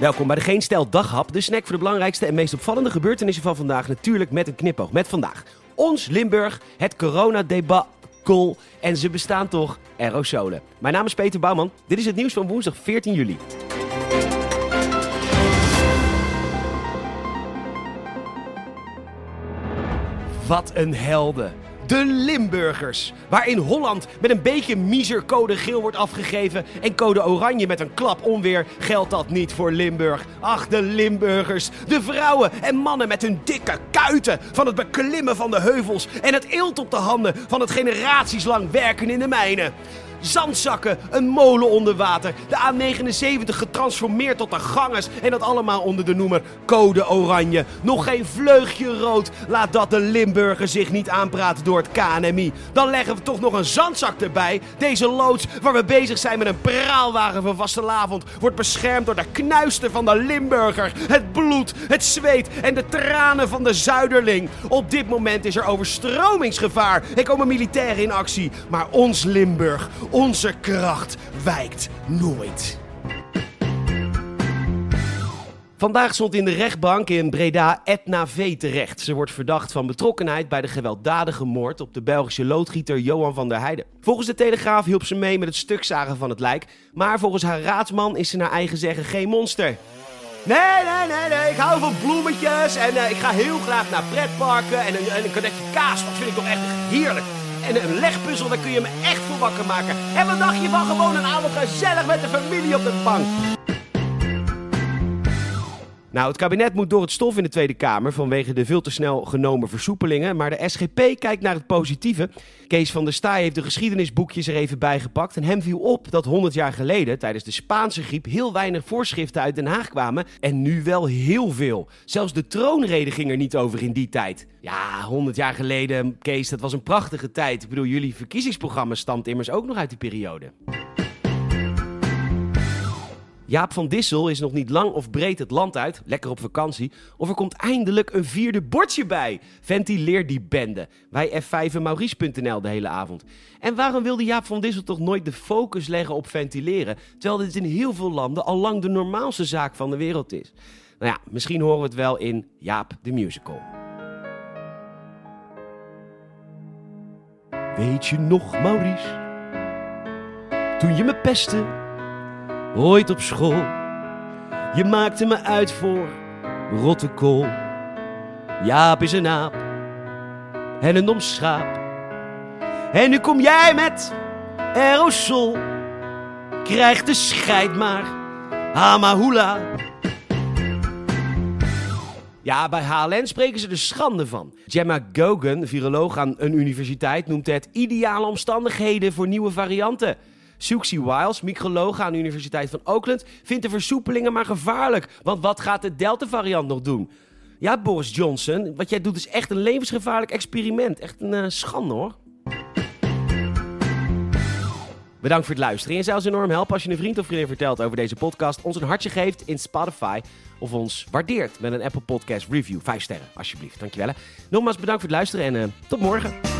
Welkom bij de Geen Stel Daghap, de snack voor de belangrijkste en meest opvallende gebeurtenissen van vandaag. Natuurlijk met een knipoog. Met vandaag ons Limburg, het coronadebacle en ze bestaan toch aerosolen. Mijn naam is Peter Bouwman. Dit is het nieuws van woensdag 14 juli. Wat een helden. De Limburgers. Waar in Holland met een beetje miser code geel wordt afgegeven en code oranje met een klap onweer, geldt dat niet voor Limburg. Ach, de Limburgers. De vrouwen en mannen met hun dikke kuiten van het beklimmen van de heuvels en het eelt op de handen van het generatieslang werken in de mijnen zandzakken, een molen onder water, de A79 getransformeerd tot een ganges en dat allemaal onder de noemer Code Oranje. Nog geen vleugje rood, laat dat de Limburger zich niet aanpraten door het KNMI. Dan leggen we toch nog een zandzak erbij. Deze loods waar we bezig zijn met een praalwagen van vastelavond wordt beschermd door de knuisten van de Limburger. Het bloed, het zweet en de tranen van de Zuiderling. Op dit moment is er overstromingsgevaar Er komen militairen in actie, maar ons Limburg, onze kracht wijkt nooit. Vandaag stond in de rechtbank in Breda Etna V terecht. Ze wordt verdacht van betrokkenheid bij de gewelddadige moord op de Belgische loodgieter Johan van der Heijden. Volgens de Telegraaf hielp ze mee met het stukzagen van het lijk, maar volgens haar raadsman is ze naar eigen zeggen geen monster. Nee, nee, nee, nee. Ik hou van bloemetjes en uh, ik ga heel graag naar pretparken en een, en kaas. Dat vind ik toch echt heerlijk. En een legpuzzel, daar kun je me echt voor wakker maken. En wat dacht je van gewoon een avond gezellig met de familie op de bank? Nou, het kabinet moet door het stof in de Tweede Kamer vanwege de veel te snel genomen versoepelingen. Maar de SGP kijkt naar het positieve. Kees van der Staaij heeft de geschiedenisboekjes er even bijgepakt. En hem viel op dat 100 jaar geleden, tijdens de Spaanse griep, heel weinig voorschriften uit Den Haag kwamen. En nu wel heel veel. Zelfs de troonrede ging er niet over in die tijd. Ja, 100 jaar geleden, Kees, dat was een prachtige tijd. Ik bedoel, jullie verkiezingsprogramma stamt immers ook nog uit die periode. Jaap van Dissel is nog niet lang of breed het land uit, lekker op vakantie. Of er komt eindelijk een vierde bordje bij. Ventileer die bende. Wij F5 en Maurice.nl de hele avond. En waarom wilde Jaap van Dissel toch nooit de focus leggen op ventileren? Terwijl dit in heel veel landen al lang de normaalste zaak van de wereld is. Nou ja, misschien horen we het wel in Jaap de Musical. Weet je nog, Maurice? Toen je me pestte ooit op school. Je maakte me uit voor rotte kool. Jaap is een aap en een dom schaap. En nu kom jij met aerosol. Krijg de scheid maar, hamahula. Ja, bij HLN spreken ze er schande van. Gemma Gogan, viroloog aan een universiteit, noemt het ideale omstandigheden voor nieuwe varianten. Suxie Wiles, microloog aan de Universiteit van Oakland, vindt de versoepelingen maar gevaarlijk. Want wat gaat de Delta-variant nog doen? Ja, Boris Johnson, wat jij doet is echt een levensgevaarlijk experiment. Echt een uh, schande hoor. Bedankt voor het luisteren. En zou ons enorm helpen als je een vriend of vriendin vertelt over deze podcast, ons een hartje geeft in Spotify of ons waardeert met een Apple Podcast review. Vijf sterren, alsjeblieft. Dankjewel. Nogmaals bedankt voor het luisteren en uh, tot morgen.